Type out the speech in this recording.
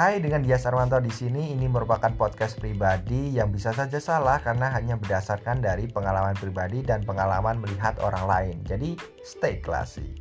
Hai, dengan Dias Armanto di sini. Ini merupakan podcast pribadi yang bisa saja salah karena hanya berdasarkan dari pengalaman pribadi dan pengalaman melihat orang lain. Jadi, stay classy.